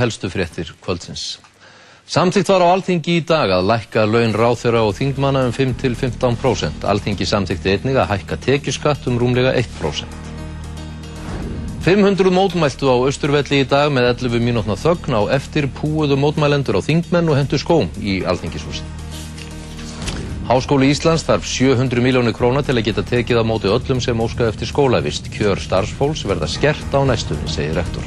helstu fréttir kvöldsins. Samþygt var á Alþingi í dag að lækka laun ráþjóra og þingmanna um 5-15%. Alþingi samþykti einnig að hækka tekjuskatt um rúmlega 1%. 500 mótmæltu á Östurvelli í dag með 11 mínútna þögn á eftir púuðu mótmælendur á þingmenn og hendur skóm í Alþingishúsin. Háskóli Íslands þarf 700 miljónu króna til að geta tekið á móti öllum sem óska eftir skólavist. Kjör starfsfólks verða skert á næstunni, segir rektor.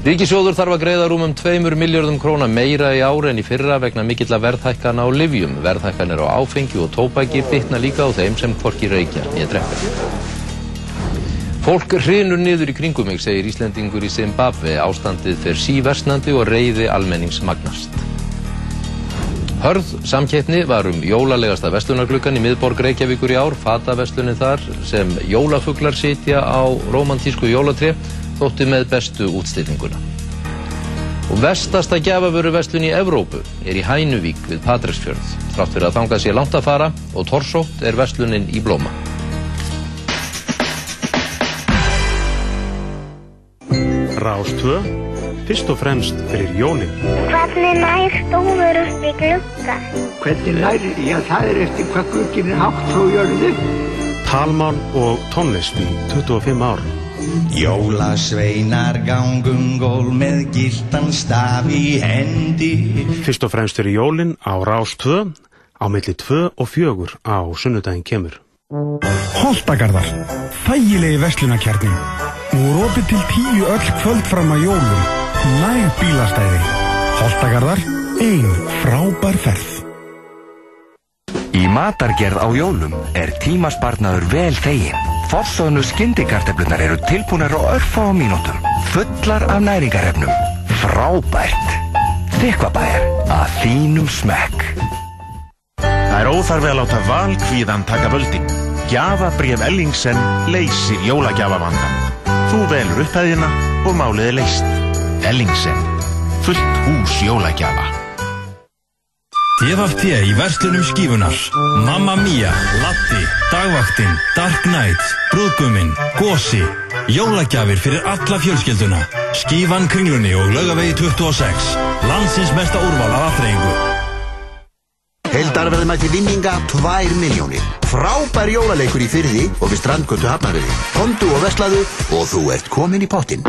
Ríkisjóður þarf að greiða rúmum 2 miljardum króna meira í ári en í fyrra vegna mikill að verðhækkan á livjum. Verðhækkan er á áfengi og tópæki bitna líka á þeim sem hvorki reykja nýja dreppar. Fólk hrinur niður í kringum mig, segir Íslendingur í Zimbabwe. Ástandið fer síversnandi og reyði almenningsmagnast. Hörð samkeppni var um jólalegasta vestlunargluggan í miðborg Reykjavíkur í ár. Fataverslunin þar sem jólafuglar sitja á romantísku jólatri þótti með bestu útstillinguna. Og vestasta gjafavöruverslun í Evrópu er í Hænuvík við Patræksfjörð. Þrátt fyrir að þangað sé langt að fara og torsótt er verslunin í blóma. Rástvö, fyrst og fremst fyrir jólinn. Hvernig nær stóður upp í glugga? Hvernig læri? Já, það er eftir hvað glugginn er hátt frá jörðu. Talmál og tónlist í 25 ár. Jólasveinar gangum gól með gildan staf í hendi Fyrst og fremst fyrir jólinn á Rástvö, á milli 2 og 4 á sunnudaginn kemur. Holtagarðar, þægilegi verslunarkjarni. Nú er opið til tíu öll kvöld fram að jólum. Næg bílastæði. Holtagarðar, ein frábær ferð. Í matargerð á jólum er tímasparnaður vel þegin. Forsögnu skindikarteflunar eru tilbúnar á örfa á mínútum. Fullar af næringarefnum. Frábært. Þykvabæjar að þínum smekk. Það er óþarfi að láta valkvíðan taka völdin. Gjafabrif Ellingsen leysir jólagjafavandan. Þú velur upphæðina og málið er leist. Ellingsen. Fullt hús jólagjafa. DFT í verslunum skífunar Mamma Mia, Latti, Dagvaktin, Dark Knight, Brúðguminn, Gósi Jólagjafir fyrir alla fjölskylduna Skífan kringlunni og laugavegi 26 Landsins mesta úrval af aftreyingu Heldarverðmætti vinninga 2 miljónir. Frábær jólaleikur í fyrði og við strandgötu hafnaröði. Kondu og veslaðu og þú ert komin í pottin.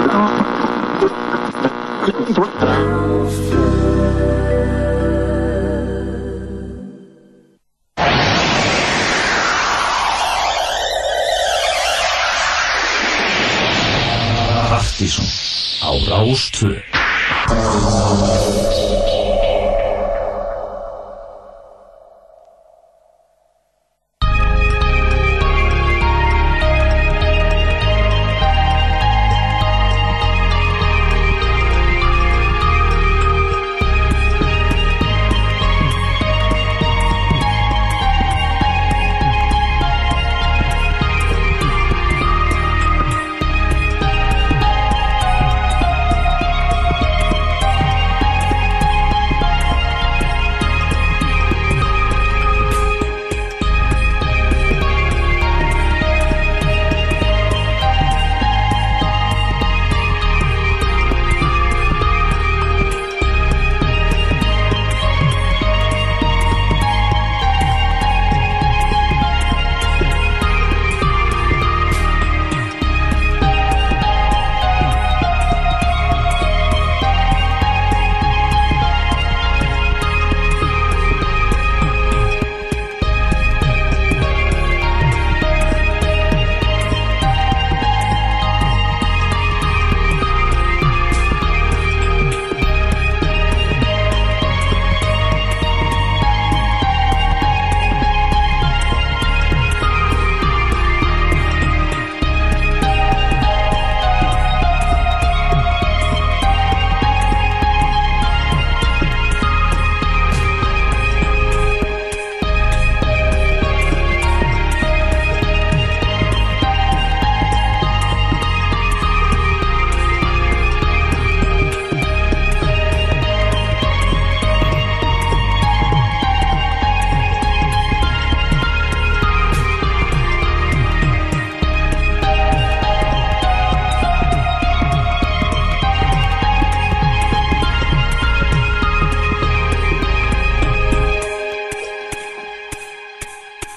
Partíson á Rástvö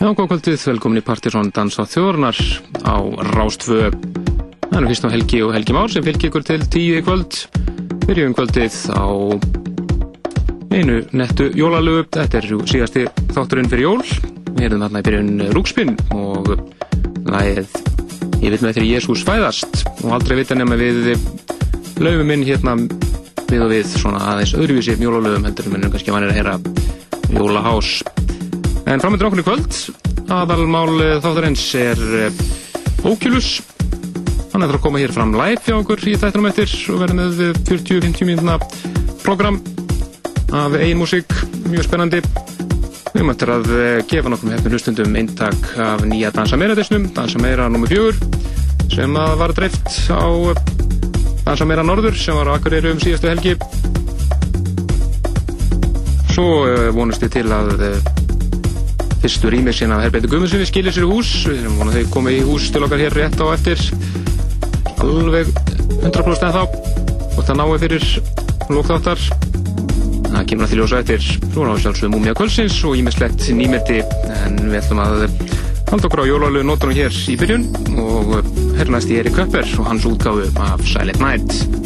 Já, góð kvöldið, velkomin í Partisón Dans á þjóðurnar á Rástfö. Það er fyrst á Helgi og Helgi Már sem fylgir ykkur til tíu í kvöld. Byrjum kvöldið á einu nettu jólalögu. Þetta er síðasti þátturinn fyrir jól. Við erum þarna í byrjun Rúkspinn og læðið Ég vil með þeirri Jésús fæðast og aldrei vita nema við lögum minn hérna við og við svona aðeins öðruvísi jólalögum heldur en minnum kannski vanir að heyra jólahás. En framöndur okkur í kvöld, aðalmál þáttarins er Oculus. Hann er það að koma hér fram live hjá okkur í þættunum eftir og verða með 40-50 mínuna program af eigin músík, mjög spennandi. Við eftir að gefa nokkur með hefnum hlustundum eintak af nýja Dansa Meira disnum, Dansa Meira nr. 4 sem var dreift á Dansa Meira Norður sem var á Akureyri um síðastu helgi Svo vonust við til að fyrstu rýmixin af Herbeiti Guðmundssoni skilir sér í hús. Við erum vonað þau komið í hús til okkar hér rétt á eftir. Alveg 100% en þá og það náðu fyrir lókþáttar það kemur að því ljósa eftir. Svo það sjálfsögum Múmia Kvölsins og ímislegt nýmeti en við ætlum að halda okkur á jólalögu nótunum hér í byrjun. Og herrnast í Erik Köpper og hans útgáfu af Silent Night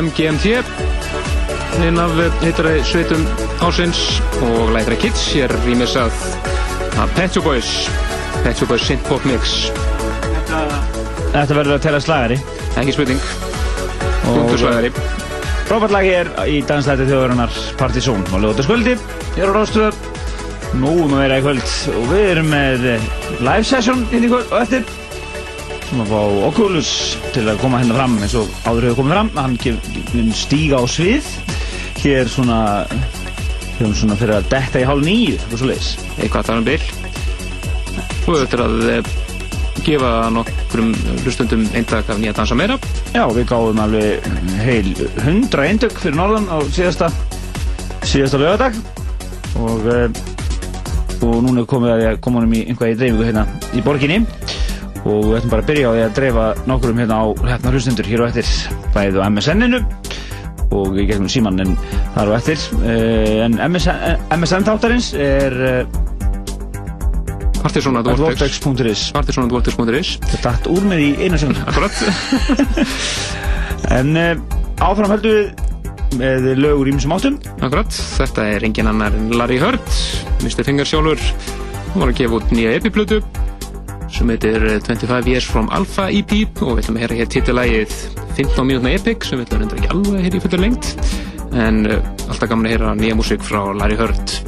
MGMT einn af heitari sveitum ásins og lætra Kids hér rýmisað af Pet Shop Boys. Pet Shop Boys Synth Pop Mix. Þetta verður að tella slagari. Ekki spurning. Punktur slagari Frábært lag hér í danslæti þjóðarinnar Partizón og lögðu skvöldi hér á Rástöðu Nú um að vera í kvöld og við erum með live session inn í kvöld og eftir. Sem að fá Oculus til að koma hérna fram eins og áður hefur komið fram. Hann mun stíga á svið. Hér svona hefum svona fyrir að detta í hálf nýju og svo leiðis Eitthvað þar um bil. Og þetta er að eh, gefa nokkrum hlustundum eintak af nýja dansa meira. Já, við gáðum alveg heil hundra eindök fyrir norðan á síðasta síðasta lögadag og uh, og núna komum við að koma um í einhvað í dreifingu hérna í borginni. Og við ætlum bara að byrja á því að dreifa nokkurum hérna á hérna hlustundur hér og eftir bæðið á MSN-inu og við getum síman en þar og eftir. Uh, en MSN, MSN þáttarins er uh, Partisanatvortex.is Partisanatvortex.is Þetta dætt úr með í eina sem Akkurat. En áfram heldur við með lögur ímsum áttum. Akkurat, þetta er engin annar en Larry Hurt Mr. Finger sjálfur. Hann var að gefa út nýja epiplötu sem heitir 25 Years from Alpha EP og við ætlum að hera hér titilægið 15 mínútna epic sem við ætlum að reynda ekki alveg hér í fullur lengt en uh, alltaf gaman að hera nýja músík frá Larry Hurt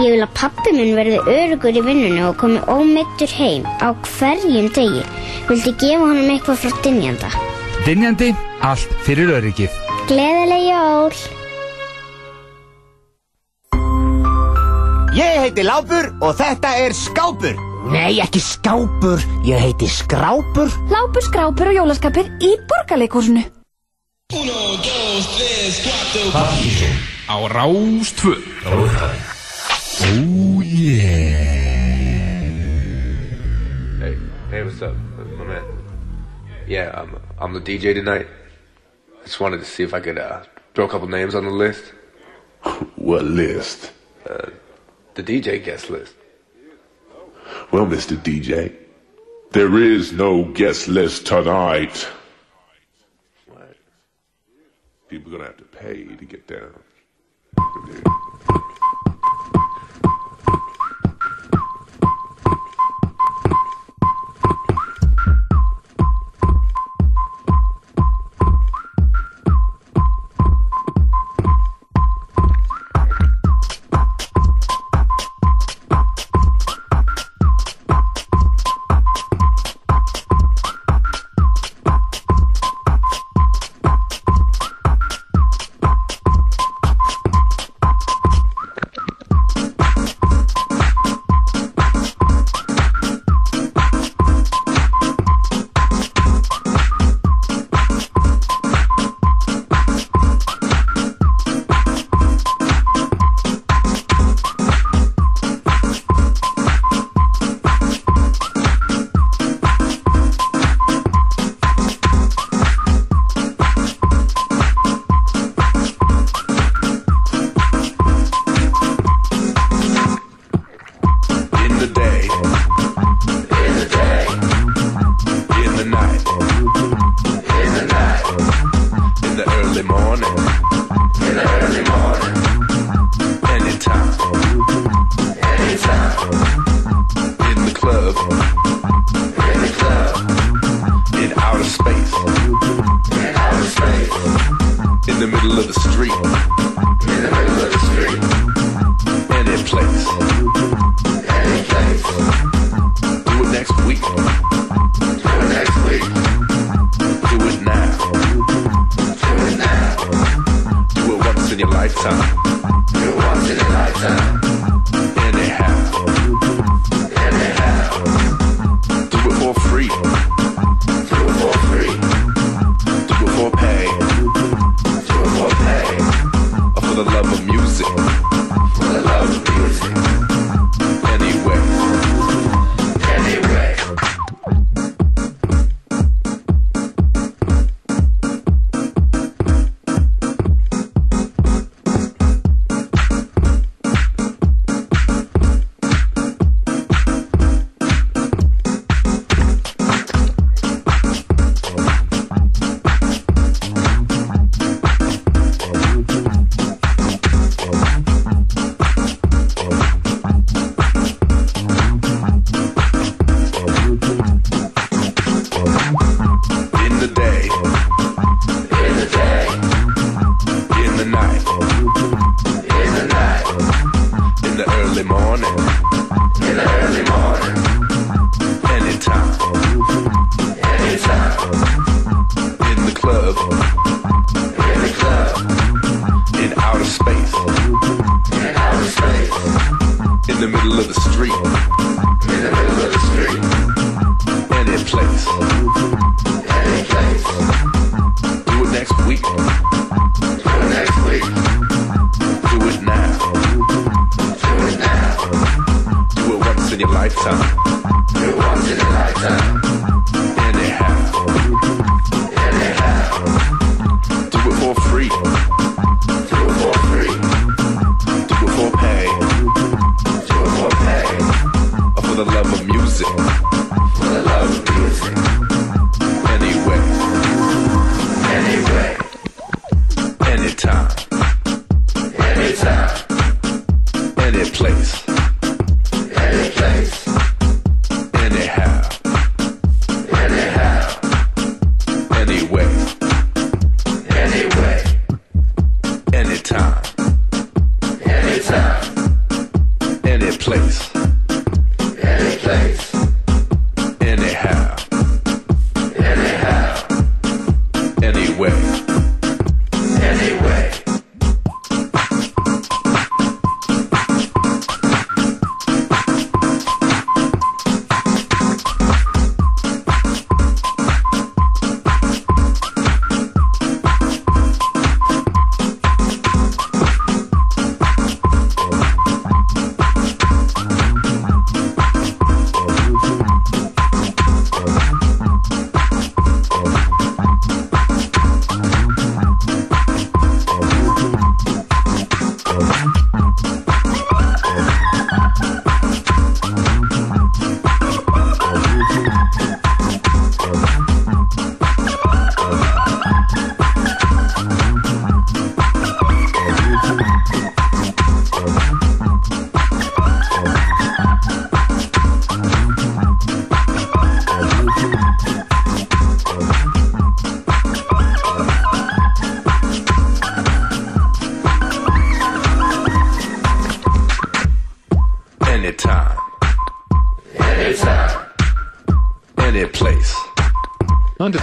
ég vil að pappi minn verði örugur í vinnunni og komi ómeittur heim á hverjum degi. Viltu gefa honum eitthvað frá dynjanda? Dynjandi, allt fyrir öryggið. Gleðileg jól! Ég heiti Lápur og þetta er Skápur. Nei, ekki Skápur, ég heiti Skrápur. Lápur, skrápur og jólaskapur í borgarleikúsinu. Partíson á Rástvö. Oh yeah Hey, hey, what's up, my man? Yeah, I'm I'm the DJ tonight. I just wanted to see if I could uh, throw a couple names on the list. What list? Uh, the DJ guest list. Well, Mr. DJ, there is no guest list tonight. People are gonna have to pay to get down.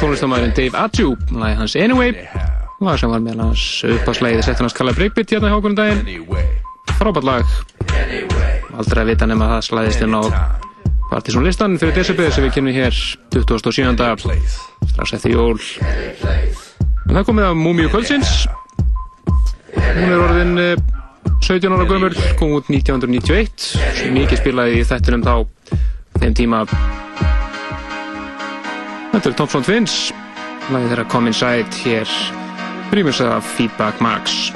Tónlistamæðurinn Dave Adju, lagi hans Anyway, lag sem var meðal hans uppáslægið sett hans Kalla Breakbeat hérna hjá okkur um daginn. Frábært lag. Aldrei að vita nema að það slæðist inn á Partizón listan fyrir Decibel sem við kynum hér 27. strax eftir jól. En það komið af Múmiu Kvöldsins. Hún er orðin eh, 17 ára gömur, kom út 1991, mikið spilaði í þettunum þá þeim tíma Þetta er Tom Front Twins lagið þeirra Come Inside hér. Rýmurs af Feedback Max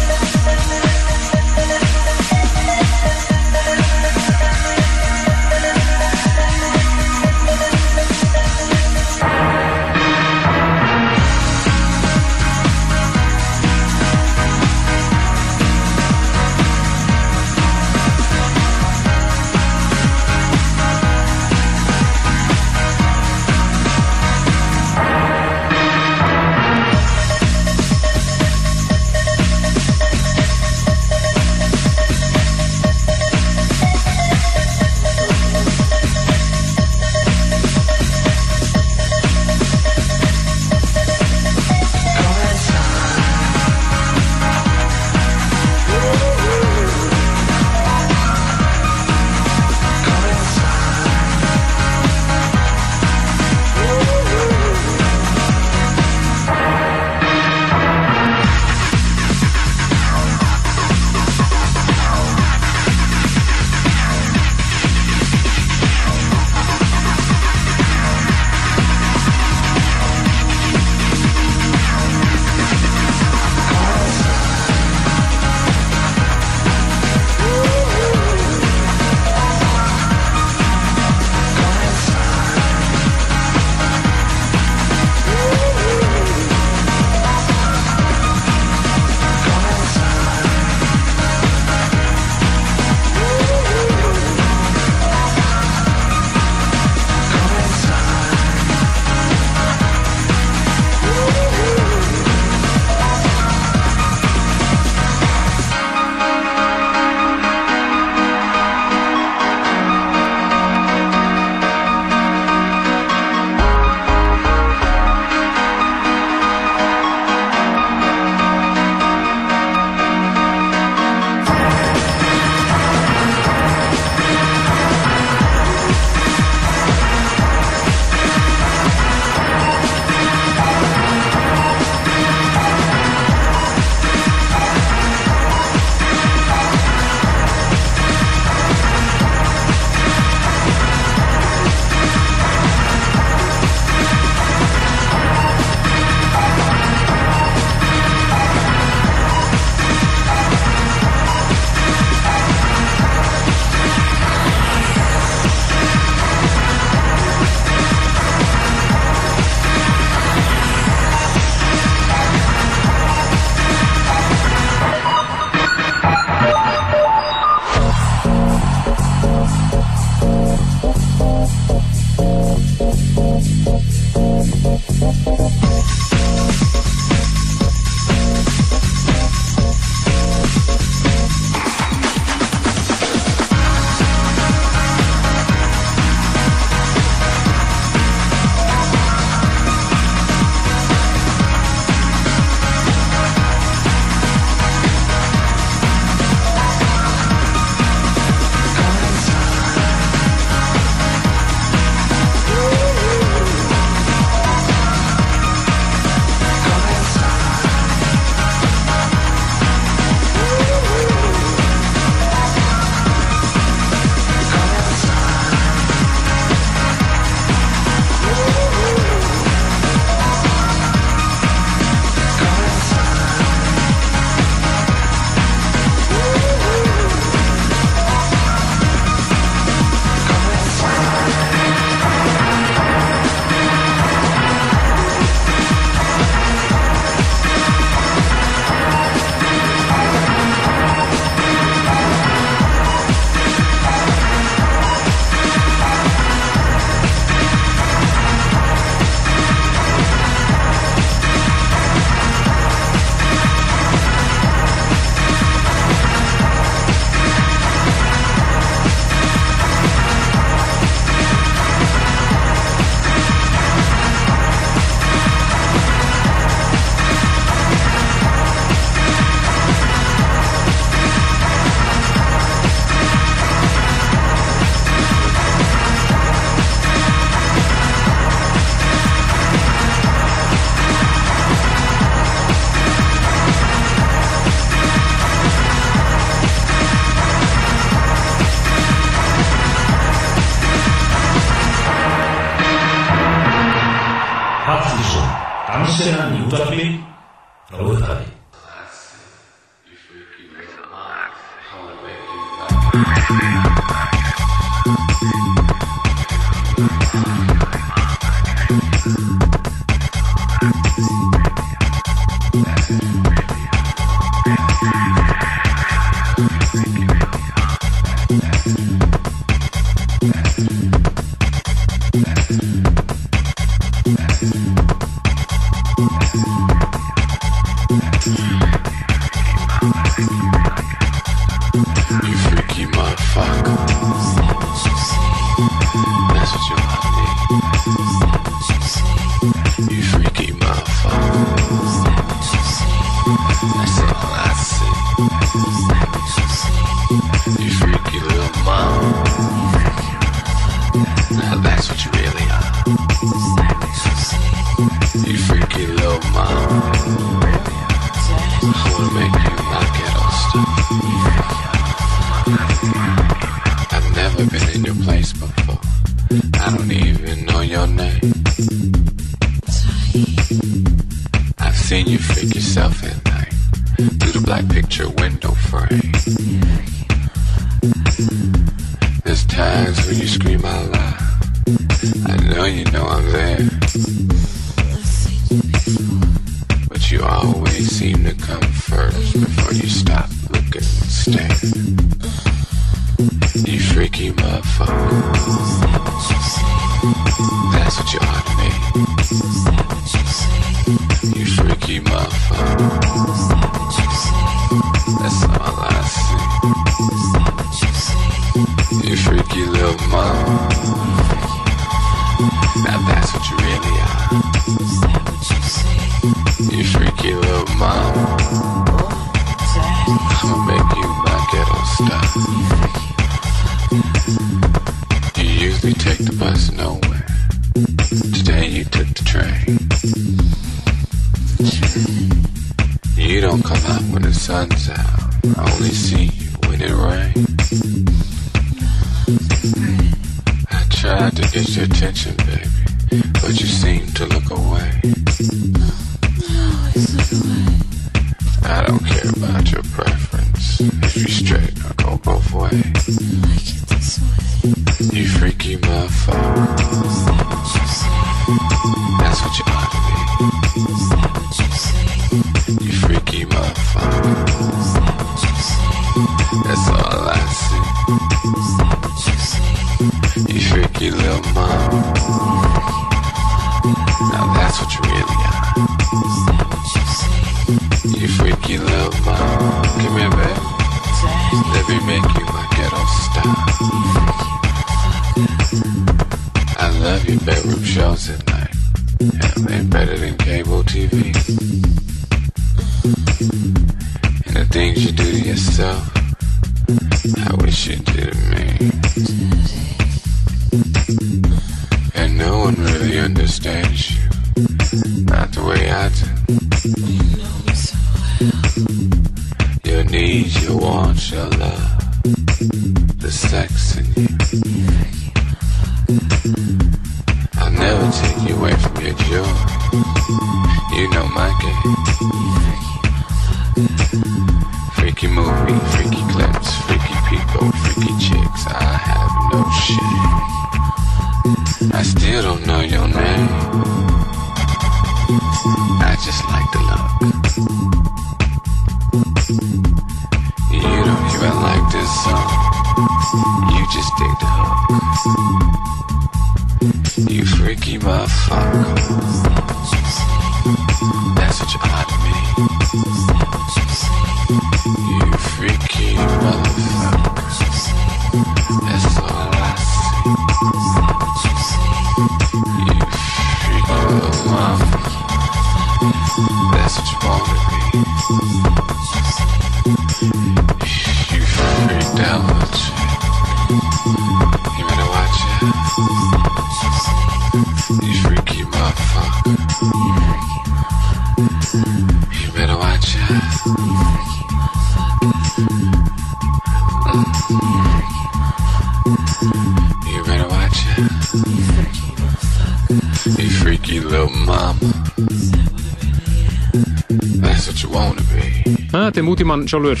Mútimann sjálfur.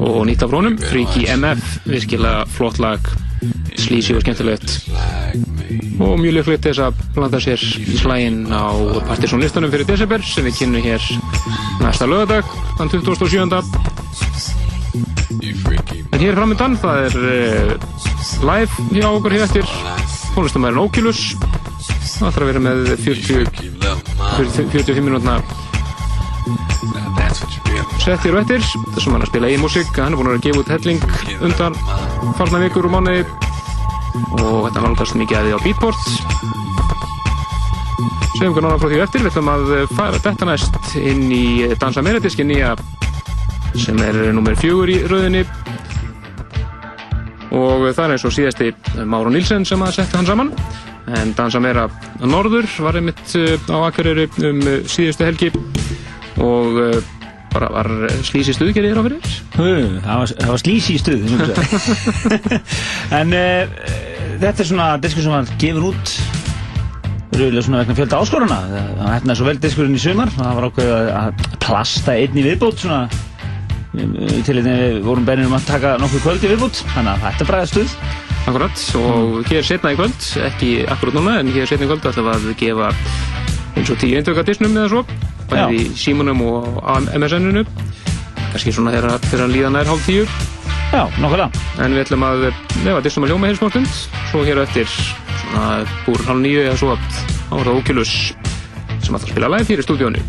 Og nýtt af honum, Freaky MF virkilega flott lag. Slísi og skemmtilegt. Og mjög líklegt þess að blanda sér í slægin á partysónlistanum fyrir desember sem við kynum hér næsta lögadag, þann 27. En hér framöndan, það er uh, live hjá okkur hér eftir. Tónlistamærin Oculus það þarf að vera með 40 40 45 minútna hér og eftir. Þessum hann að spila í músík. Hann er búin að gefa út helling undan farna vikur og mánuði. Og þetta nálgast mikið að því á Beatport. Segjum við náttúrulega frá því eftir. Við ætlum að fara þetta næst inn í Dansa Meredíski nýja sem er nummer fjögur í rauðinni og það er eins og síðasti Máru Nílsen sem að setja hann saman. En Dansa Meira Norður var einmitt á Akureyri um síðustu helgi. Og bara var slísi stuðgerðir á fyrir? Það var, var slísi stuð en uh, þetta er svona diskur sem var gefur út rauðilega svona vegna fjölda áskoruna það hefnaði svo vel diskurinn í sumar. Það var ákveðið að plasta einn í viðbót svona. Til þetta við vorum beinir um að taka nokkuð kvöldi viðbútt þannig að þetta er bræða stuð. Akkurat, og hér setna í kvöld ekki akkurat núna, en hér setna í kvöld ætlum við að gefa eins og tíu eindöka disnum eða svo, bæði í símunum og MSN-unu kannski svona þegar hann líða nær hálf tíu Já, nokkulega En við ætlum að lefa disnum að hljóma hér smárstund svo hér eftir svona búr hálf nýju eða svo á það Oculus sem að spila live hér í stúdíónu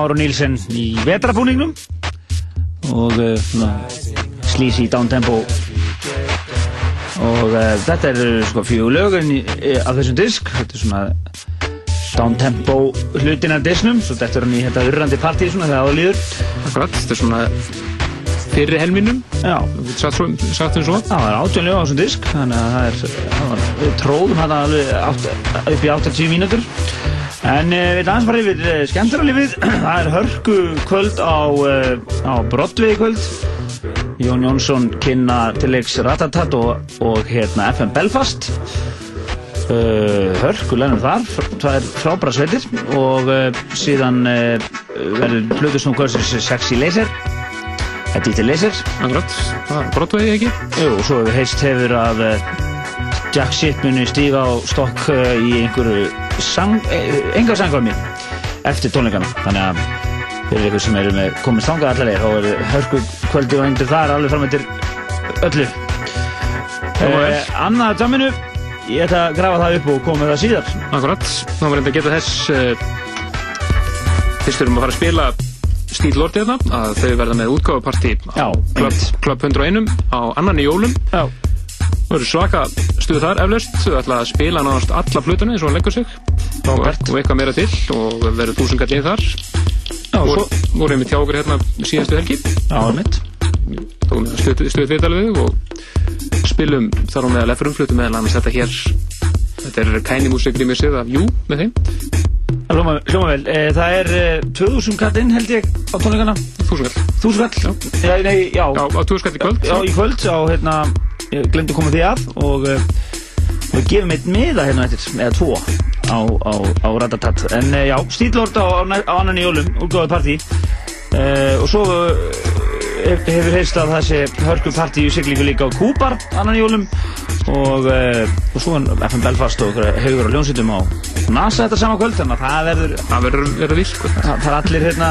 Máru Nílsen í vetrabúningnum og uh, slísi í downtempo. Og uh, þetta eru sko fjögur lögun af þessum disk. Þetta er svona downtempo hlutin af disknum svo þetta er hann í þetta urrandi partí svona þegar áður Akkurat, þetta er svona fyrri helminum Já. Satt svo, svo. Það var átjón lög á þessum disk þannig að það er það var, við tróðum hann alveg átt, upp í 80 mínútur en uh, við bara yfir uh, skemmtaralífið það er hörku kvöld á, uh, á Broadway kvöld. Jón Jónsson kynna til leiks Ratatat og, og hérna FM Belfast. Hörku lennum þar það er frábæra sveitir. Og síðan verður Plutusnúm Kvöldsins Sexy Laser. Edith Laser. Akkurat, það er Broadway ekki? Jú, og svo hefur heist hefur að Jack Shit muni stíga á stokk í einhverju sang, uh, enga sangvæmi eftir tónleikana. Þannig að fyrir ykkur sem eru með komið stangað allar leið þá er hörku kvöldi og eindir þar alveg fram eftir öllu. Uh, Annað dæminu ég ætla að grafa það upp og koma með það síðar. Akkurat, þá var reynda að geta þess uh, fyrst erum við að fara að spila Stíl Lordi þarna, að þau verða með útgáfapartí á Club, Club 101 á annan í jólum. Já. Það eru svaka stuð þar eflaust, þau ætla að spila nánast alla plötuna eins og hann leggur sig. Og, og eitthvað meira til og verður þúsungar lið þar. Já, og voru einmitt hjá okkur hérna síðastu helgi. Já, Tókum stuð, stuð viðtalið við og spilum þar á meðal efrum flutum meðal annars þetta hér. Þetta er Kæni Músik Grímir Sið af Jú með þeim. Hljóma, vel, e, það er e, 2000 katt inn held ég á tónleikana. 1000 kall 1000 kall? Já, nei, já. Já, á 2000 kall í kvöld. Já, í kvöld, á hérna, ég glemdi að koma því að og uh, við gefum eitt miða hérna eftir, eða tvo á, á, á Ratatat en uh, já, stílort á, á, annan í jólum útgáðu partí. Uh, og svo hef, hefur heist að það sé hörku partí í siglingu líka á Kúbar annan í jólum. Og, og svo FM Belfast og hefur á ljónsýtum á NASA þetta sama kvöld þannig að það verður það verður, vilt það, er allir hérna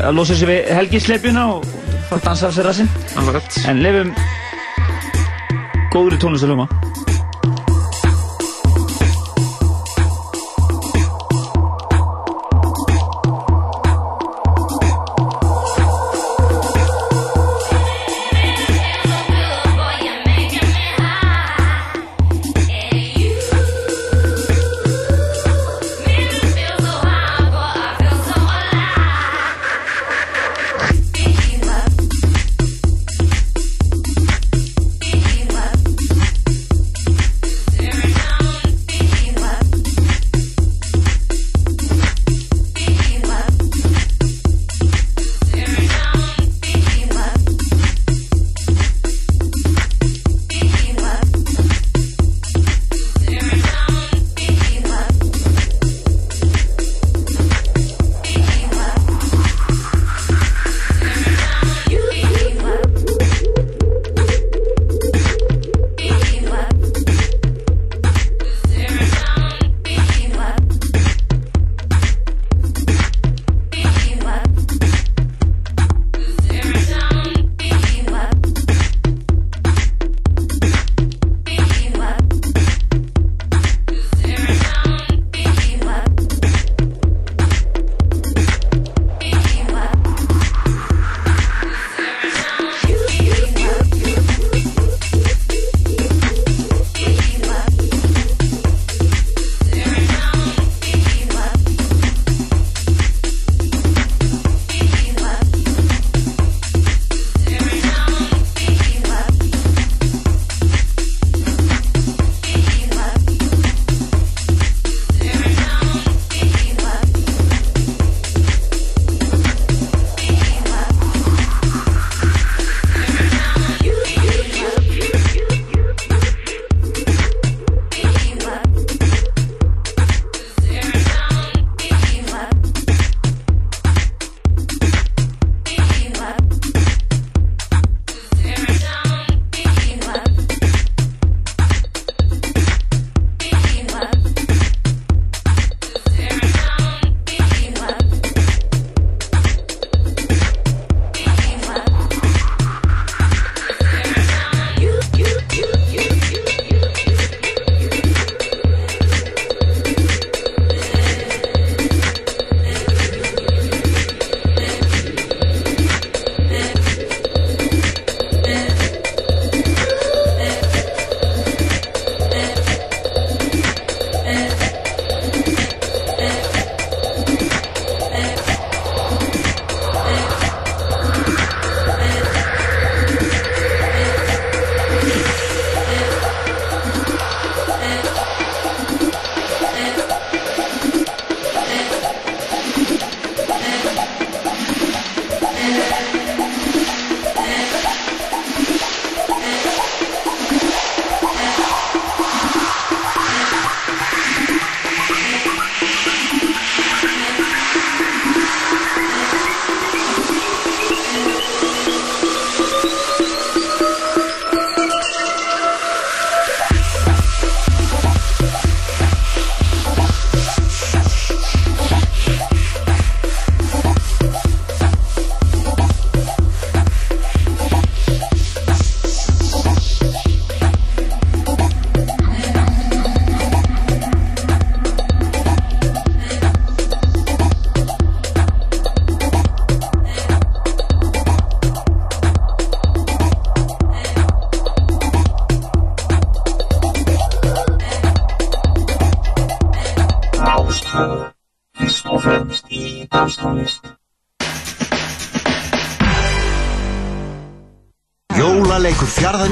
að losa sig við helgisleipjuna og fara að dansa af sér rassinn. Akkurat. en lefum góðri tónlist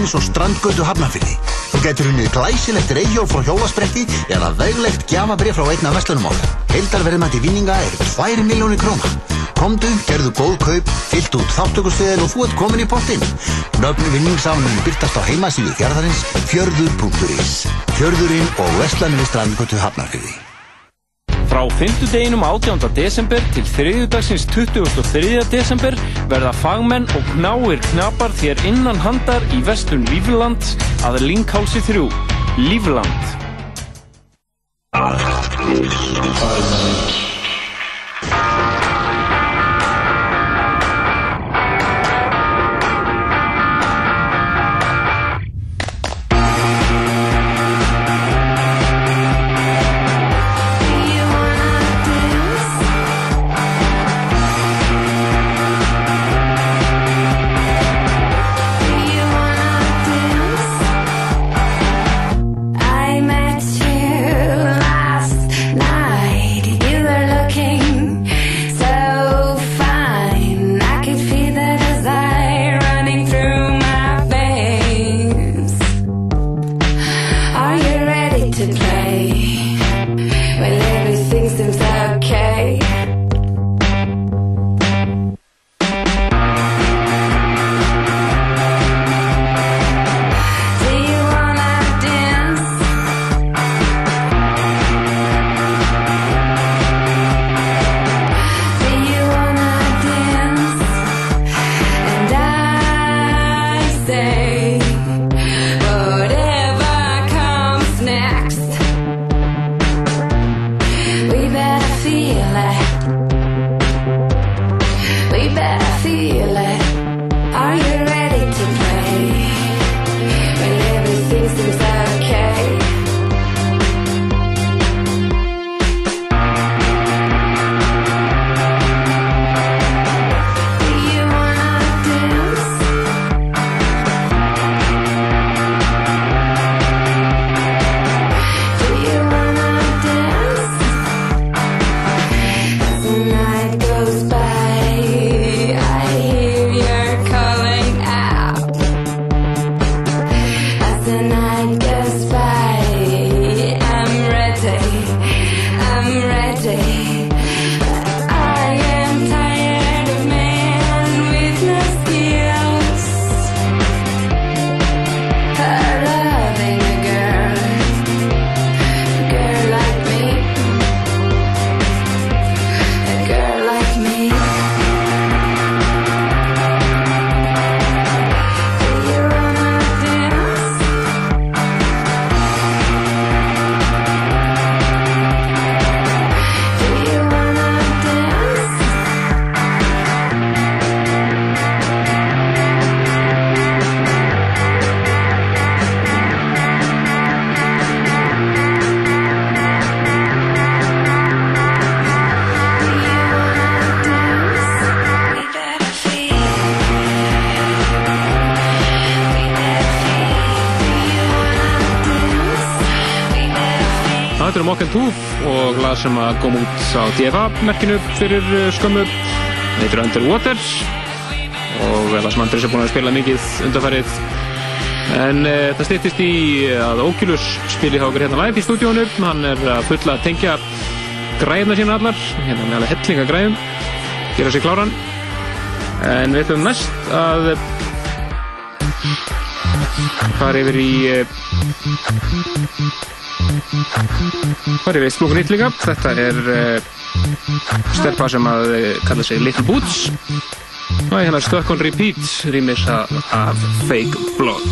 fjarðarins og strandgötu hafnafyrði. Þú getur unnið glæsilegt reyjól frá hjólaspretti eða veglegt gjafabrið frá einna vestlunum okkar. Heildarverðmætti vinninga er 2 miljónir króna. Komdu, gerðu góð kaup, fyllt út þáttökustöðin og þú ert komin í pottinn. Nöfn vinningsánin byrtast á heimasíðu fjarðarins fjörður.is. Fjörðurinn og vestlanum við strandgötu hafnafyrði. Frá 5. deginum 18. desember til 3. dagsins 23. desember verða fagmenn og knáir knapar þér innan handar í vestlun Lífland að Linkhálsi 3. Lífland. Lag sem að kom út á DFA-merkinu fyrir uh, skömmu. Heitir Underwater og lag sem Andris er búin að spila mikið undanfærið. En uh, það stýttist í að Oculus spili hjá okkur hérna live í stúdíónu. Hann er að fulla að tengja græðna sína allar, hérna með alveg hellinga græðum, gera sér kláran. En við ætlum næst að fara yfir í uh, fara yfir í splungun hitt líka. Þetta er uh, stelpa sem að uh, kalla sig Little Boots. Og hérna Stuck on Repeat rýmis af af Fake Blood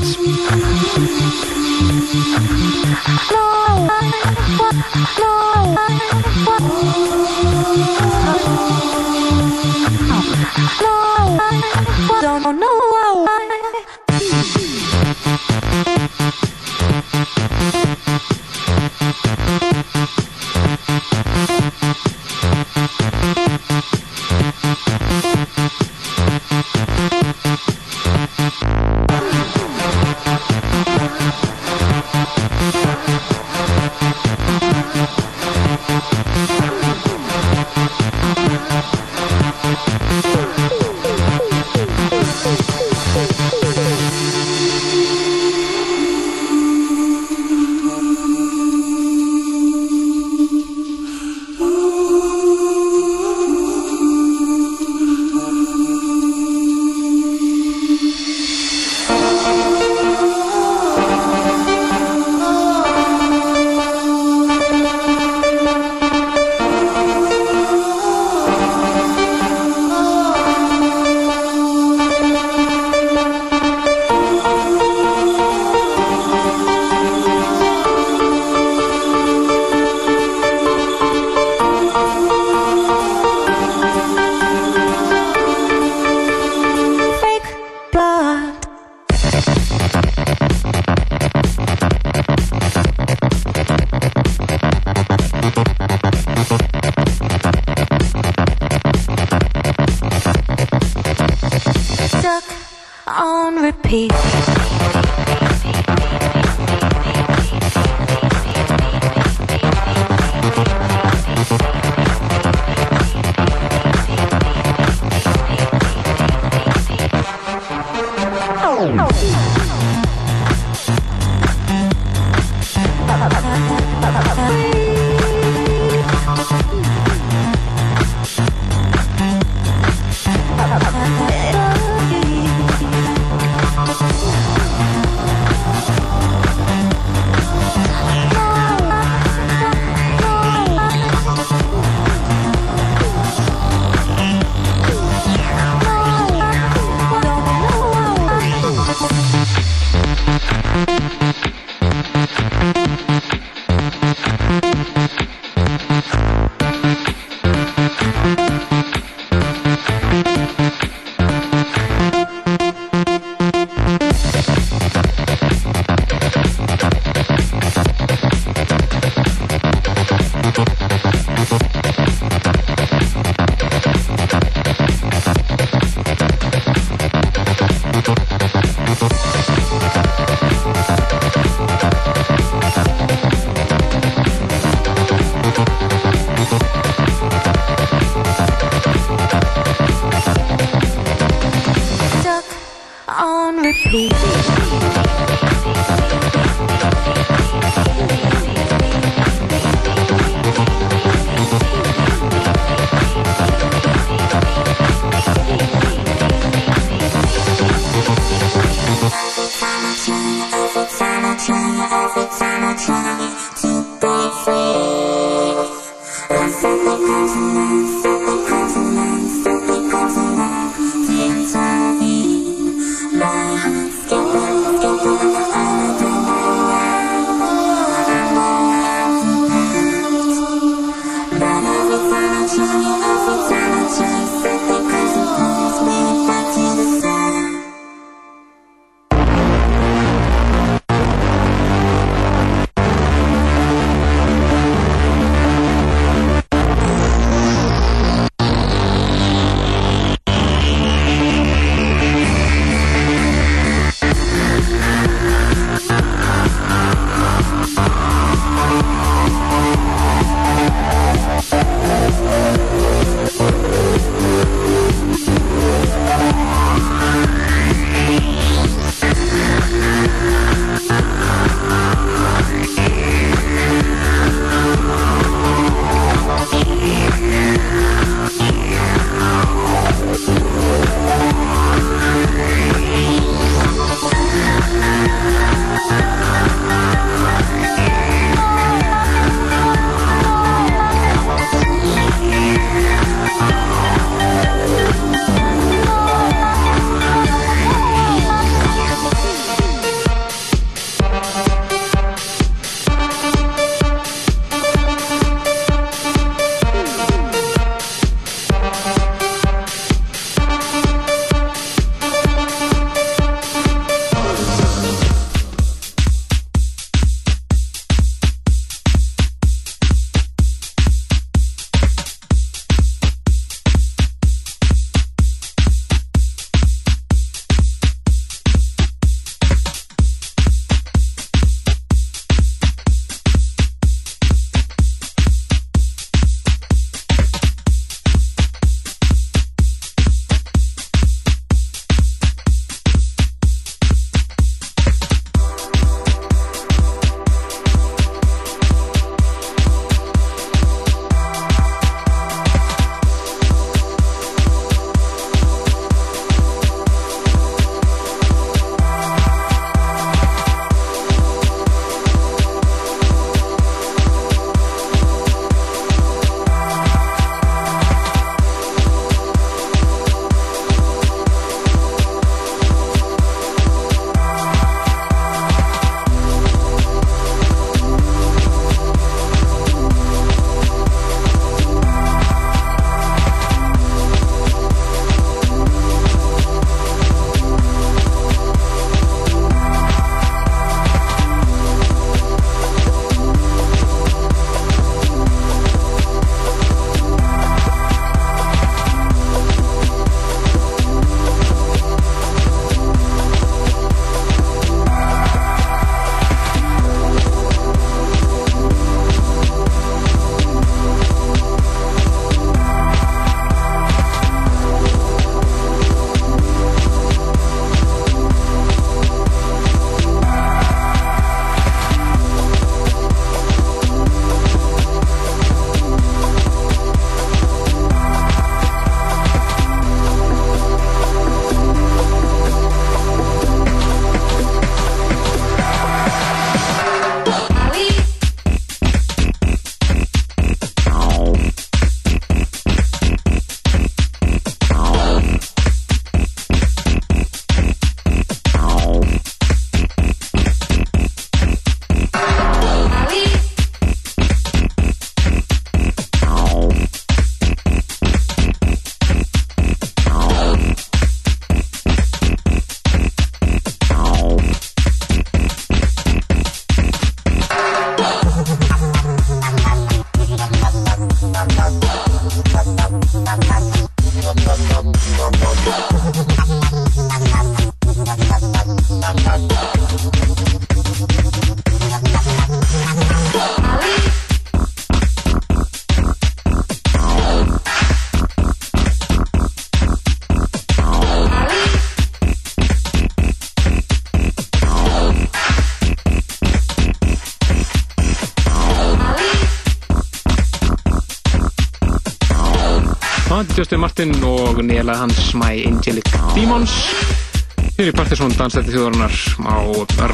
Partiðsson dansætti þjóðarinnar á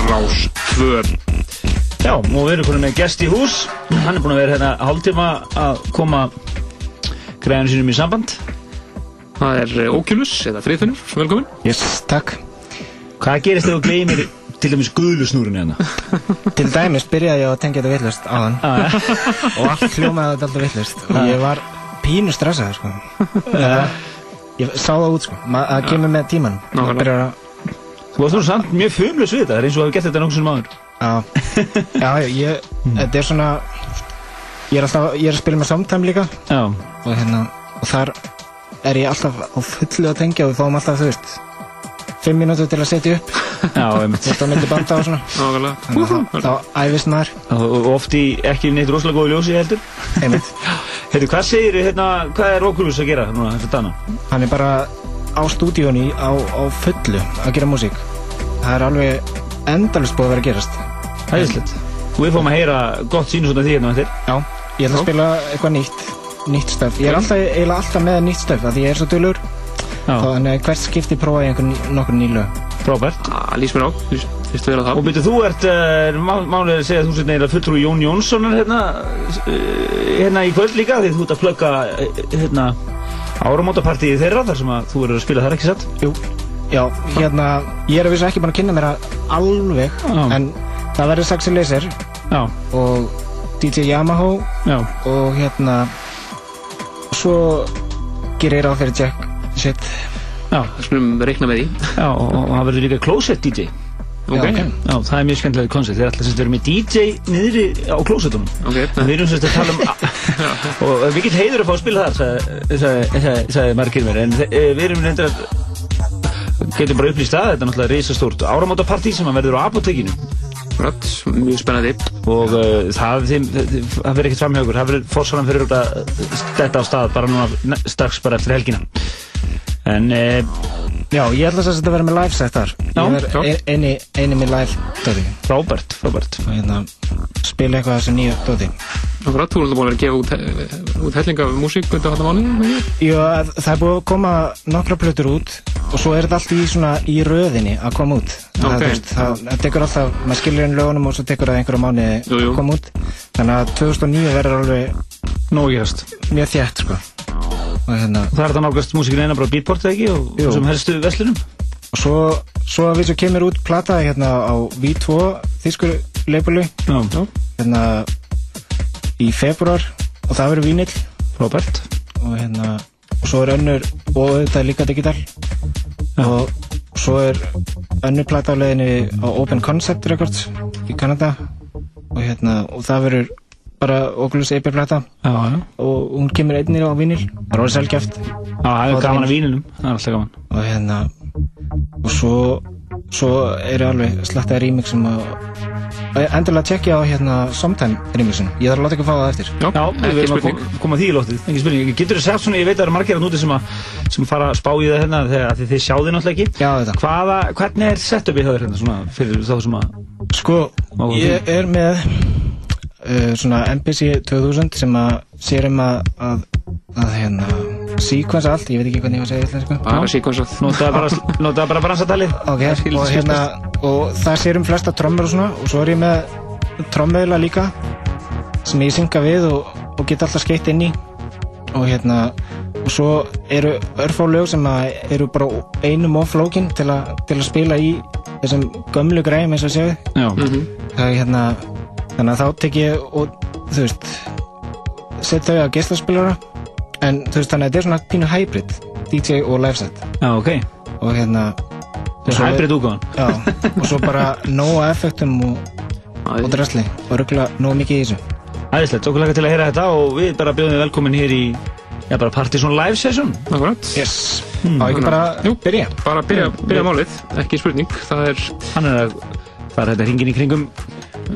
Rás 2 Já, og við erum konið með gest í hús. Hann er búinn að vera hérna hálftíma að koma græðinu sínum í samband. Það er eh, Oculus, eða Friðfinnur, velkomin. Yes, takk. Hvað gerist þegar þú gleymir til dæmis guðlusnúrun hérna? Til dæmis byrjaði ég að tengja þetta vittlust á hann Ah, og allt hljómaði þetta alltaf vittlust og ég var pínu stressaður sko. ég sá það út sko, það kemur með tíman Nákvæmlega. Að Þú varst nú samt mjög fumlaus við þetta, það er eins og þú hefur gert þetta sem maður. Já, já, ég, þetta er svona ég er alltaf, ég er að spila með samtæm líka Já. og hérna, og þar er ég alltaf á fullu að tengja og við fáum alltaf, þú veist fimm mínútur til að setja upp Já, einmitt. Þetta á milli banda og svona Nákvæmlega. Þannig að þá- þá æfist maður Og oft í ekki neitt rosalega góðu ljósi heldur. Einmitt. Heiðu, hvað segir hérna, hvað er Oculus að gera núna þess að dana? Hann er bara á stúdíóni á, á fullu að gera músík Það er alveg endalust búið að vera að gerast. Æðislegt. Og við fáum að heyra gott sínu svona því hérna eftir. Já, ég ætla að spila eitthvað nýtt nýtt stöf, ég er alltaf, eiginlega alltaf með nýtt stöf af því ég er svo dölur þannig að hvert skipti prófa ég einhver ný, nokkur nýlu Frábært. Ah, Lýs mér á, fyrst að vera það. Og byrju, þú ert, uh, má, málið er að segja að þú sett neila fulltrú Jón Jónssonar hérna, uh, hérna í kvöld líka því þú ert að uh, hérna áramótapartíði þeirra þar sem að þú eru að spila þar ekki satt? Jú, já, hérna, ég er að vissu ekki búin að kynna mér það alveg en það verður Saxi Laser já. og DJ Yamaha já. og hérna svo gerir ég ráð fyrir Jack Shit Já, það skulum reikna með því Já, og, og það verður líka Closet DJ Ok. Já, ok. Já, það er mjög skemmtilega koncept Þeir ætla að vera með DJ niðri á Closetunum Ok. En við erum semst að tala um Og við getum heiður að fá að spila þar sagði margir mér En eh, við erum reyndar að Getum bara upplýst það Þetta er náttúrulega risastórt áramótapartí sem að verður á apotekinu Rætt, mjög spennandi. Og uh, það, það verður ekkert framhjá okkur Það verður fórsalan fyrir að stetta á stað Bara núna strax bara eftir helgina. En uh, Já, ég ætla að þetta vera með live set þar. Já, Ég er já. e- eini, eini með live dóti Frábært, frábært. Og hérna, spila eitthvað af þessu nýju dóti þú er alltaf búin að gefa út, he- út hellinga af músík undir þetta Jú, að- það er búið að koma nokkra plötur út og svo er þetta allt í svona í röðinni að koma út. Það, Ok. þú veist, það, það tekur alltaf, maður skilur inn lögunum og svo tekur það einhverja jú. að koma út. Þannig að 2009 verður alveg Nóg gerast mjög þjætt sko hérna Það er þetta nálgast músikin eina bara beatport eða ekki? Og Jú. sem helstu veslunum og svo, svo að við svo kemur út plata hérna á V2 þýskur leipulu hérna í februar og það verður vínill. Robert og hérna og svo er önnur og þetta er líka digital. Og svo er önnur plata á leiðinni á Open Concept Records í Kanada. Og hérna og það verður bara Oculus EP plata. Já, já. og hún kemur einnir á vínil það er orðið selgjaft Já, það er gaman að vínilum, það er alltaf gaman. Og hérna og svo svo eru alveg slattaði remixum og endilega tjekkja á hérna Sometime remixin ég þarf að láta ykkur fá það eftir. Já, við verðum að kom- koma því í lóttið, ekki spurning. Getur þú sagt svona, ég veit að það eru margir að núti sem, að, sem fara að spá í það hérna þegar að þið, þið sjáðu náttúrulega ekki. Já, þetta. Hvaða, hvernig er setupið það hérna svona fyrir þá sem að Sko, ég er með uh, svona MPC 2000 sem að sér um að, að, að hérna, sequence allt, ég veit ekki hvernig ég var að segja þetta sko. Bara sequence Notaðu bara, notaðu bara bransatalið. Ok, og hérna, og það sér um flesta trommur og svona, og svo er ég með trommeðla líka sem ég synga við og, og get alltaf skeitt inn í. Og hérna, og svo eru örfá lög sem að eru bara einum of flókin til, til að spila í þessum gömlu græm eins og séu Já. það er hérna þannig að þá tek ég og þú veist set þau að geislaspilara en þú veist þannig að þetta er svona pínu hybrid DJ og live set. Já, ok. Og hérna Þetta er svo hybrid útgáfan. Já, og svo bara nóga effektum og, og drasli. Og ruggla nóg mikið í þessu. Æðislegt, okkur lakka til að heyra þetta og við bara bjóðum þið velkomin hér í Já, bara Partizón live session. Akkurat. Yes. Á ekki bara Jú, byrja? Bara byrja, byrja málið, ekki spurning. Það er Hann er að fara þetta hringin í kringum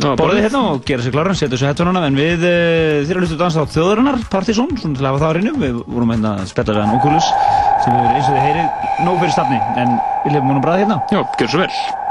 borðið hérna og gera sér kláran, setja þessu hettunana en við þér að hlusta dansa á þjóðarinnar Partizón, svona til að hafa það á reynu við vorum hérna að spella við hann Oculus sem við eins og þið heyrið nóg fyrir stafni en við lefum honum bræði hérna. Já, gjör svo vel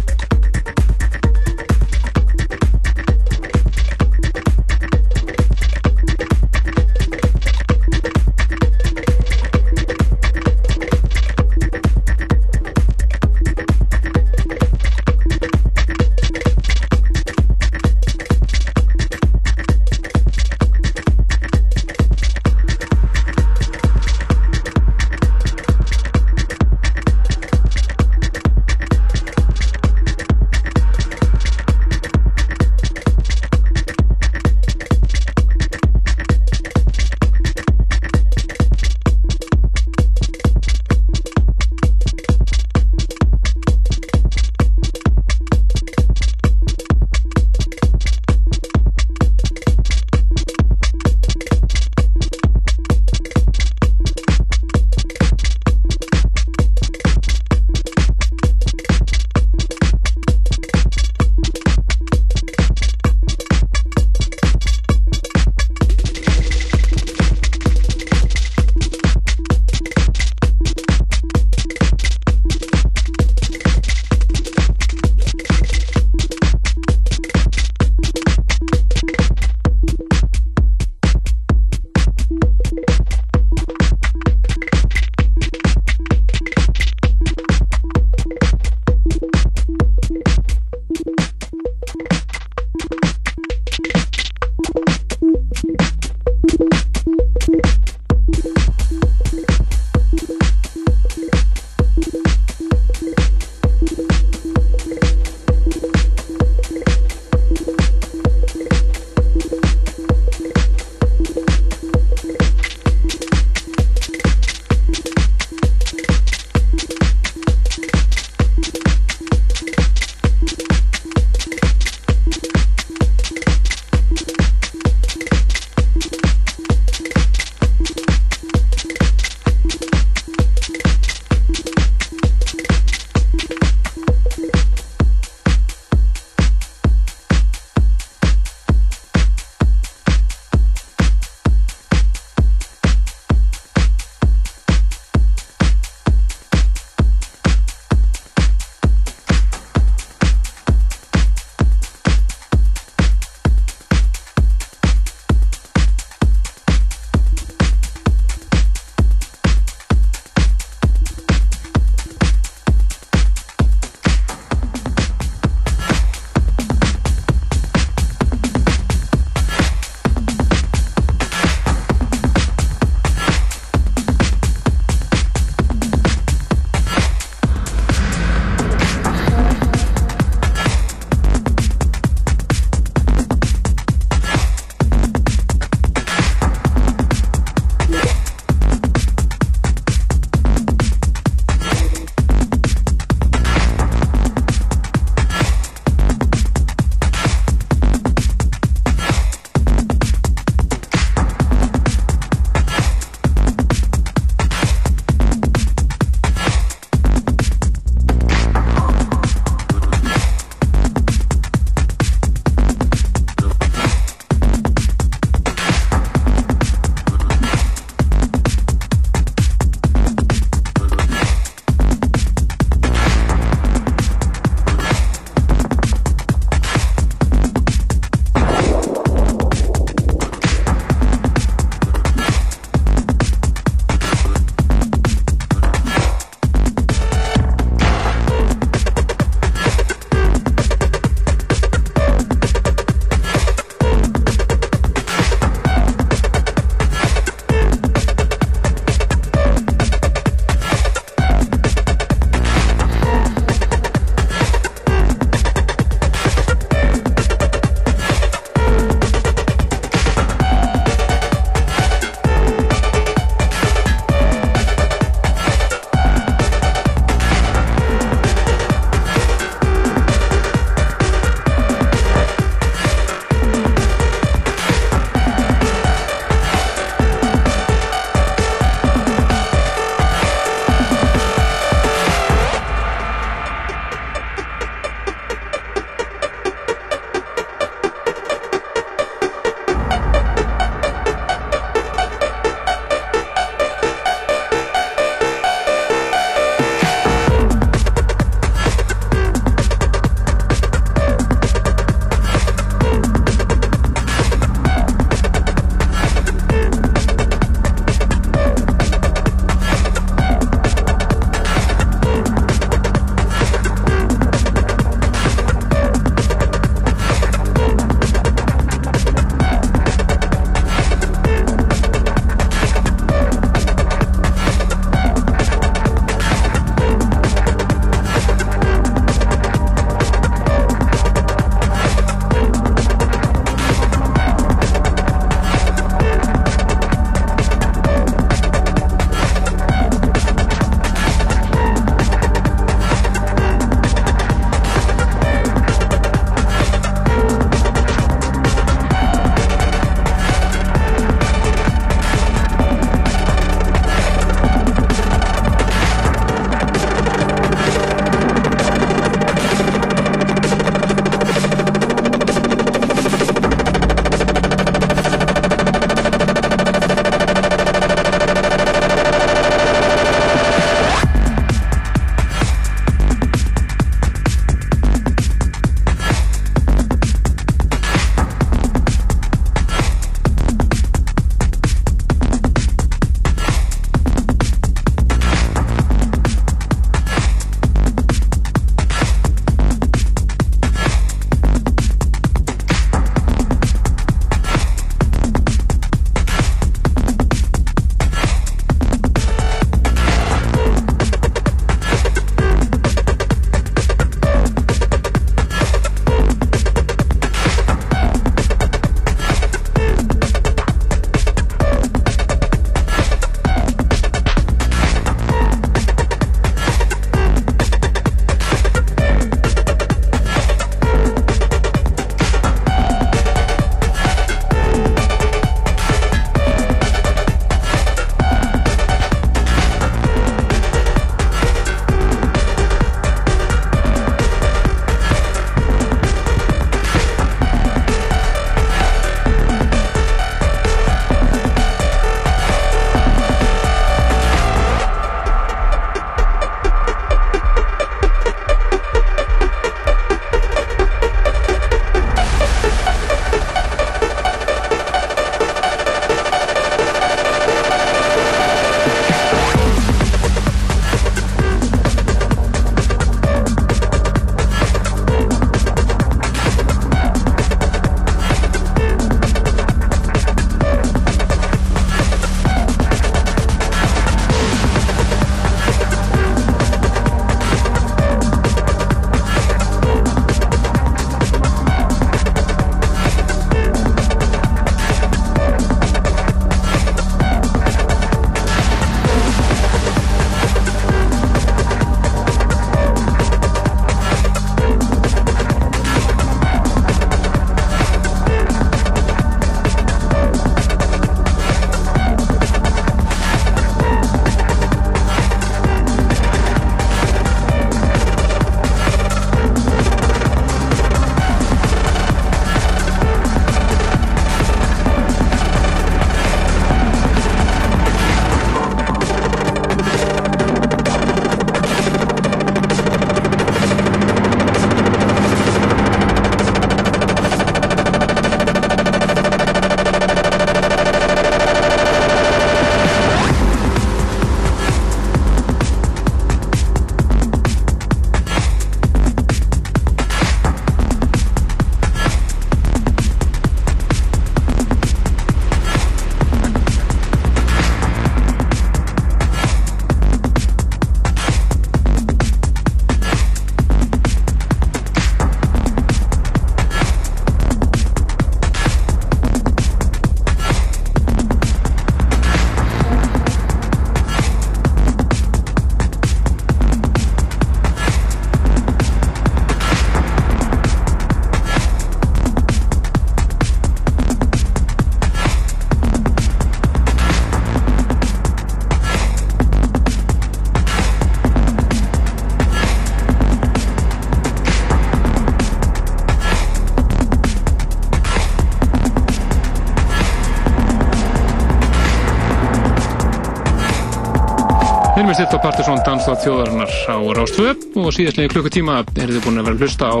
Stilt á Partiðsson Danstátt þjóðarinnar á Rástvö og síðastlega klukkutíma er þið búin að vera að hlusta á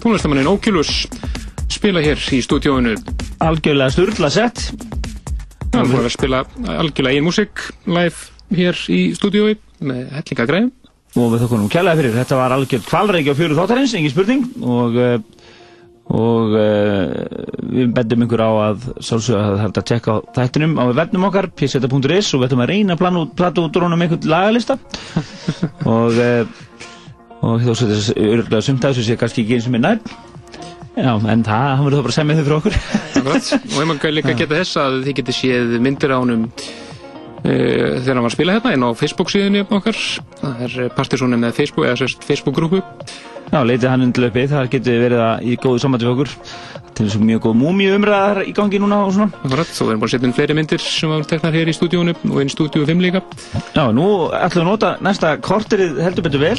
tónlistamannin Oculus spila hér í stúdíóinu. Algjörlega sturla sett. Það er búin að vera að spila algjörlega einn músík live hér í stúdíói með hellinga greið. Og við þokkunum kjærlega fyrir. Þetta var algjörð kvalreiki á fjöru þáttarins, engin spurning. Og, eh, og uh, við bendum ykkur á að sálsögða að það er að tjekka þættinum á vefnum okkar, pseta.is og við ætlum að reyna að plana út, drónum einhvern lagalista. Og uh, og þú svo þess örgulega sumt að þessu sé kannski ekki eins og mér nær. Já, en það, hann verður þá bara að semja þau frá okkur. Akkurat. og ef maður líka geta þess að þið getið séð myndir á honum uh, þegar hann var að spila hérna inn á Facebook síðunni okkar. Það er Partiðssoni með Facebook eða sérst Facebook-grúpu Já, leitið hann undir uppi, það getur verið að í góðu sambandi við okkur. Til þess að mjög góð múmi umræðar í gangi núna og svona. Akkurat, og við erum bara að setja inn fleiri myndir sem var teknar hér í stúdíónu og inn stúdíu 5 líka. Já, nú ætlum við að nota næsta korterið heldur betur vel.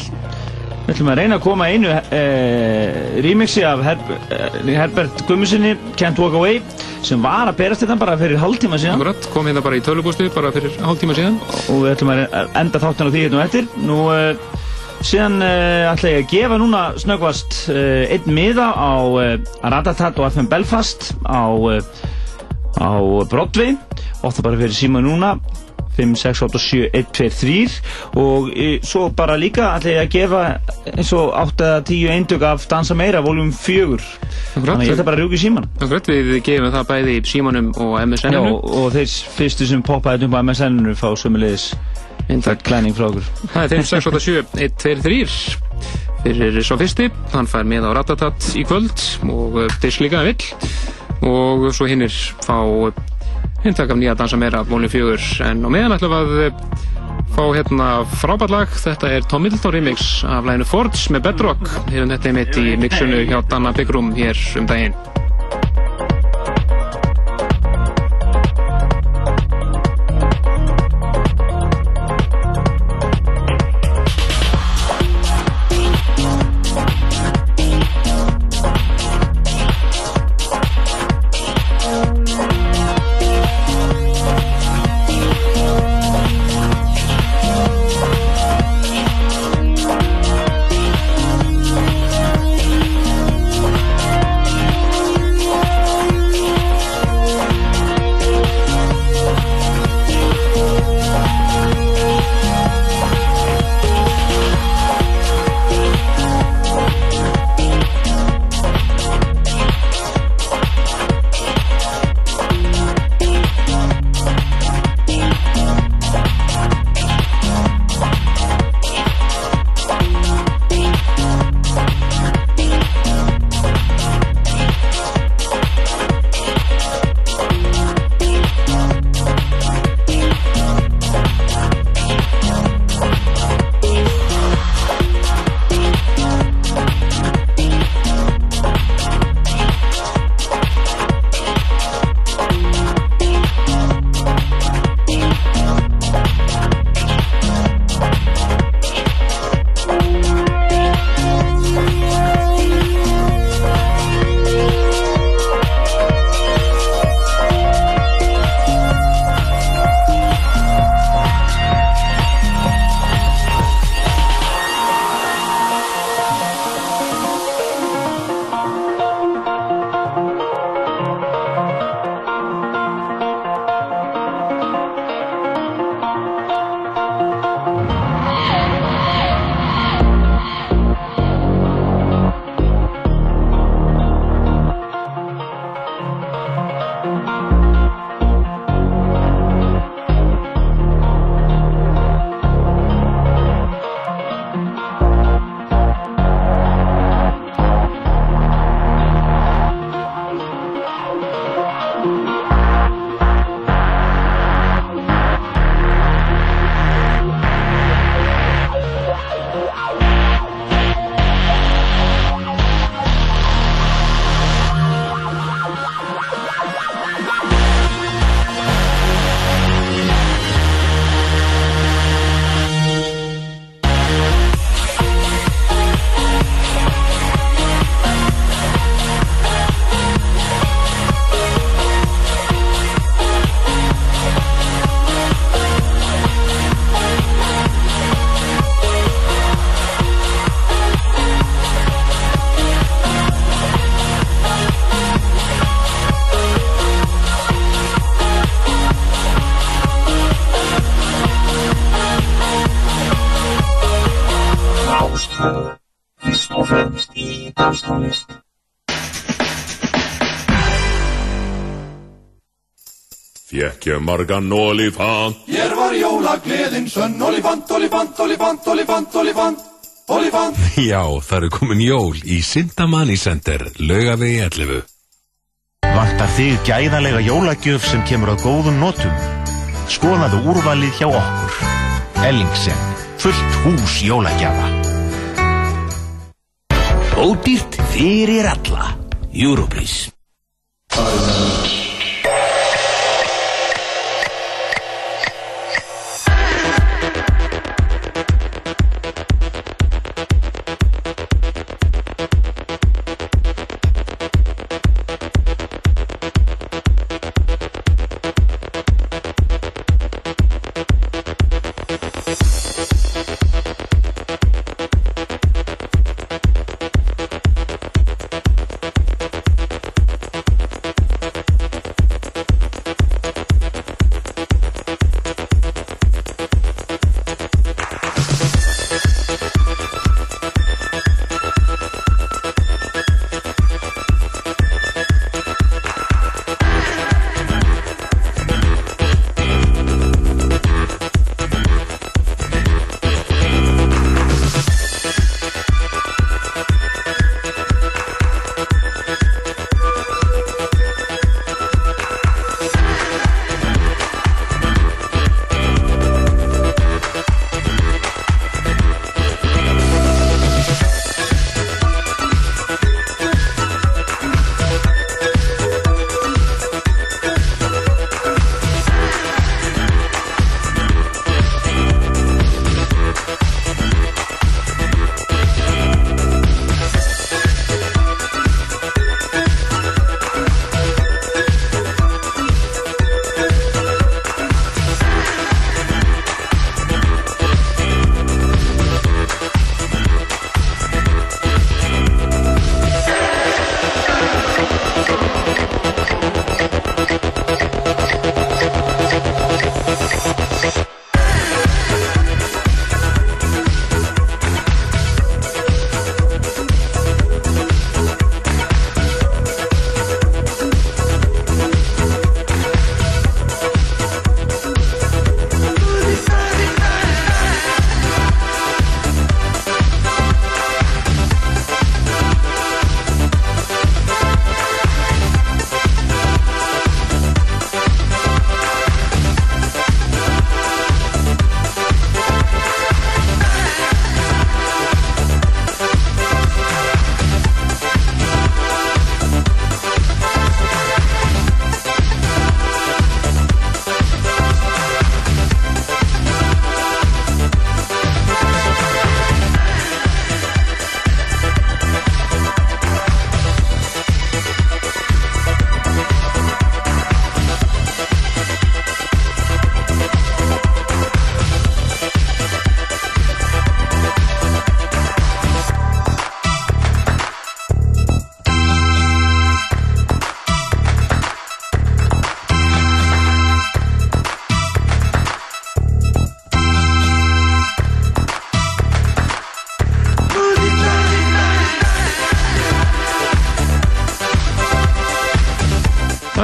Við ætlum að reyna að koma einu eh, remixi af Her eh, Herbert Gummisinni, Can't Walk Away sem var að berast þetta bara fyrir hálftíma síðan. Akkurat, kom hérna bara í tölubústu bara fyrir hálftíma síðan. Og við ætlum að enda þáttan á því hérna og eftir. Nú, eh, síðan uh, ætla ég að gefa núna snöggvast uh, einn miða á uh, Ratatat og FM Belfast á, á Broadway. Það bara fyrir síma núna 5, 6, 8, 7, 1, 2, 3 og svo bara líka ætla ég að gefa eins og 8 eða 10 eindök af Dansa Meira, voljum 4 þannig að ætla bara í síman Akkurat, við gefum það bæði í símanum og Já, MSN-inu og þeir fyrstu sem poppaði upp á MSN-inu fá sömulegis Takk klæning frá okkur. Það er 5, 6, 8, 7, 1, 2, 3 fyrir svo fyrsti hann fær með á Ratatat í kvöld og þess líka að vill. Og svo hinnir fá hintak af nýja dansa meira volum fjögur. En á meðan ætlum að fá hérna frábært lag. Þetta er Tom Middleton remix af læginu Fords með Bedrock. Hérna þetta er mitt í mixunu hjá Danna Byggrum hér um daginn Ég margan olifant Hér var jólagleðin sönn Olifant, olifant, olifant, olifant, olifant Olifant Já, það eru komin jól í Sindamanni Center, laugavegi 11 Vantar þig gæðalega jólagjöf sem kemur að góðum notum? Skoðaðu úrvalið hjá okkur. Ellingsen, fullt hús jólagjafa. Ódýrt fyrir alla Europrís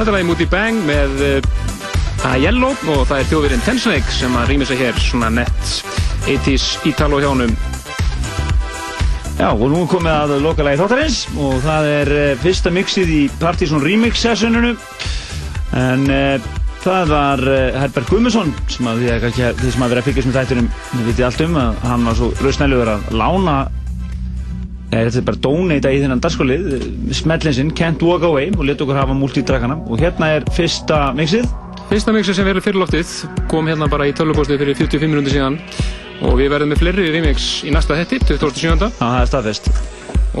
Þetta er lagi Moody Bang með uh, Aiello og það er þjóðvirinn Tensneik sem að rýmir sig hér svona nett 80s Ítalo hjánum Já, og nú komið að lokalagi þáttarins og það er uh, fyrsta mixið í Partizón Remix sessioninu. En uh, það var Herbert Guðmusson sem að því að þið sem að vera að fylgjast með þættunum þið vitið allt um að hann var svo rausnæluður að lána eða þetta er bara donata í þennan dagskólið smetlinsinn Can't Walk Away og leta okkur hafa multitrakana og hérna er fyrsta mixið. Fyrsta mixið sem verður fyrirloftið kom hérna bara í tölvupostið fyrir 45 minúti síðan. Og við verðum með fleiri remix í næsta þetti, 2007. Já, það er staðfest.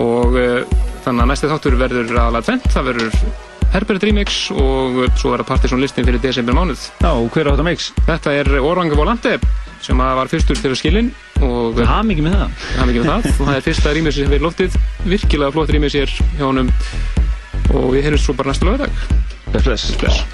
Og uh, þannig að næsti þáttur verður aðalega tvent, það verður Herbert remix og svo verður Partisan listin fyrir desember mánuð. Já, og hver á þetta mix? Þetta er Orange Volante sem að var fyrstur til skilin og haf mikið með það. Það mikið með það. Og það er fyrsta remix sem verður loftið. Virkilega flott remix hér hjá honum. Og við heyrjum svo bara næsta lögadag Bless, bless